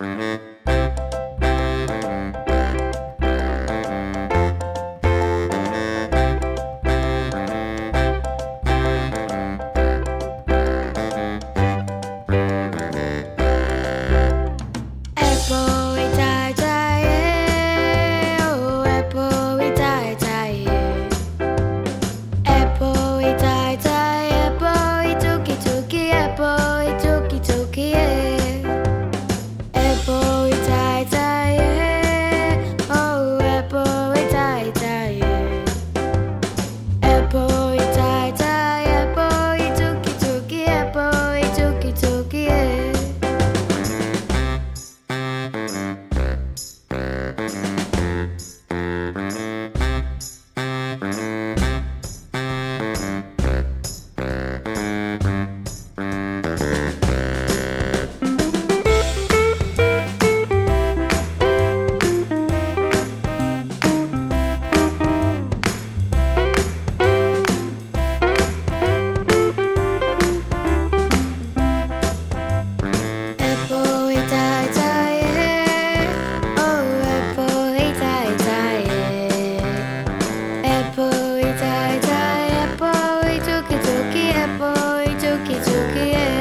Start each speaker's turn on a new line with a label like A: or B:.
A: Bye. Mm-hmm. apple, it's a apple, it's a cookie, apple, it's a cookie, apple.